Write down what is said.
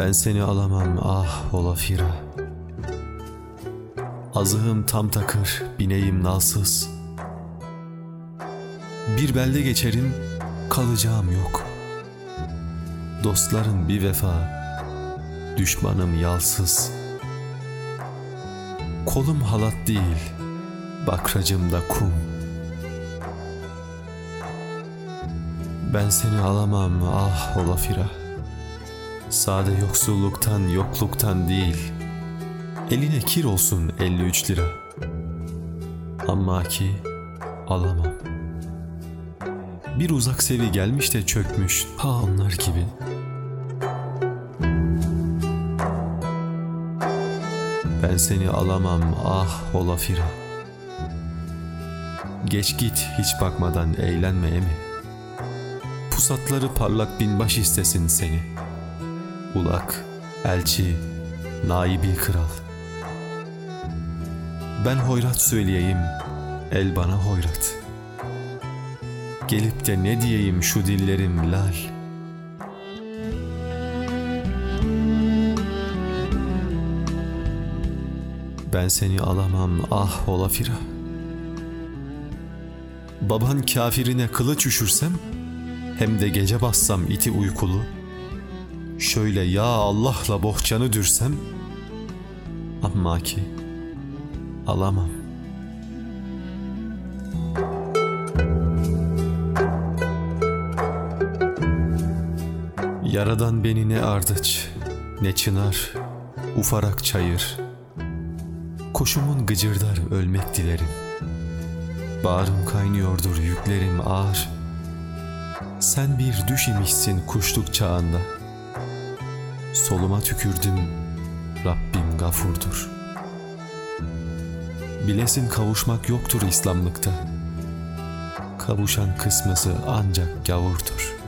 Ben seni alamam ah olafira. Azığım tam takır, bineğim nalsız. Bir belde geçerim, kalacağım yok. Dostların bir vefa, düşmanım yalsız. Kolum halat değil, bakracımda kum. Ben seni alamam ah olafira. Sade yoksulluktan yokluktan değil. Eline kir olsun 53 lira. Ama ki alamam. Bir uzak sevi gelmiş de çökmüş ha onlar gibi. Ben seni alamam ah olafira. Geç git hiç bakmadan eğlenme emi. Pusatları parlak binbaş istesin seni. Ulak, elçi, naibil kral. Ben hoyrat söyleyeyim, el bana hoyrat. Gelip de ne diyeyim şu dillerim lal. Ben seni alamam ah olafira. Baban kafirine kılıç üşürsem, hem de gece bassam iti uykulu, şöyle ya Allah'la bohçanı dürsem, amma ki alamam. Yaradan beni ne ardıç, ne çınar, ufarak çayır. Koşumun gıcırdar ölmek dilerim. Bağrım kaynıyordur yüklerim ağır. Sen bir düş imişsin kuşluk çağında. Soluma tükürdüm, Rabbim gafurdur. Bilesin kavuşmak yoktur İslamlıkta. Kavuşan kısmesi ancak gavurdur.''